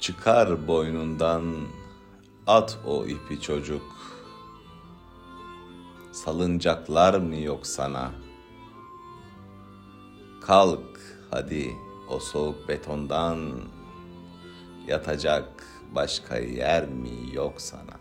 Çıkar boynundan at o ipi çocuk. Salıncaklar mı yok sana? Kalk hadi o soğuk betondan. Yatacak başka yer mi yok sana?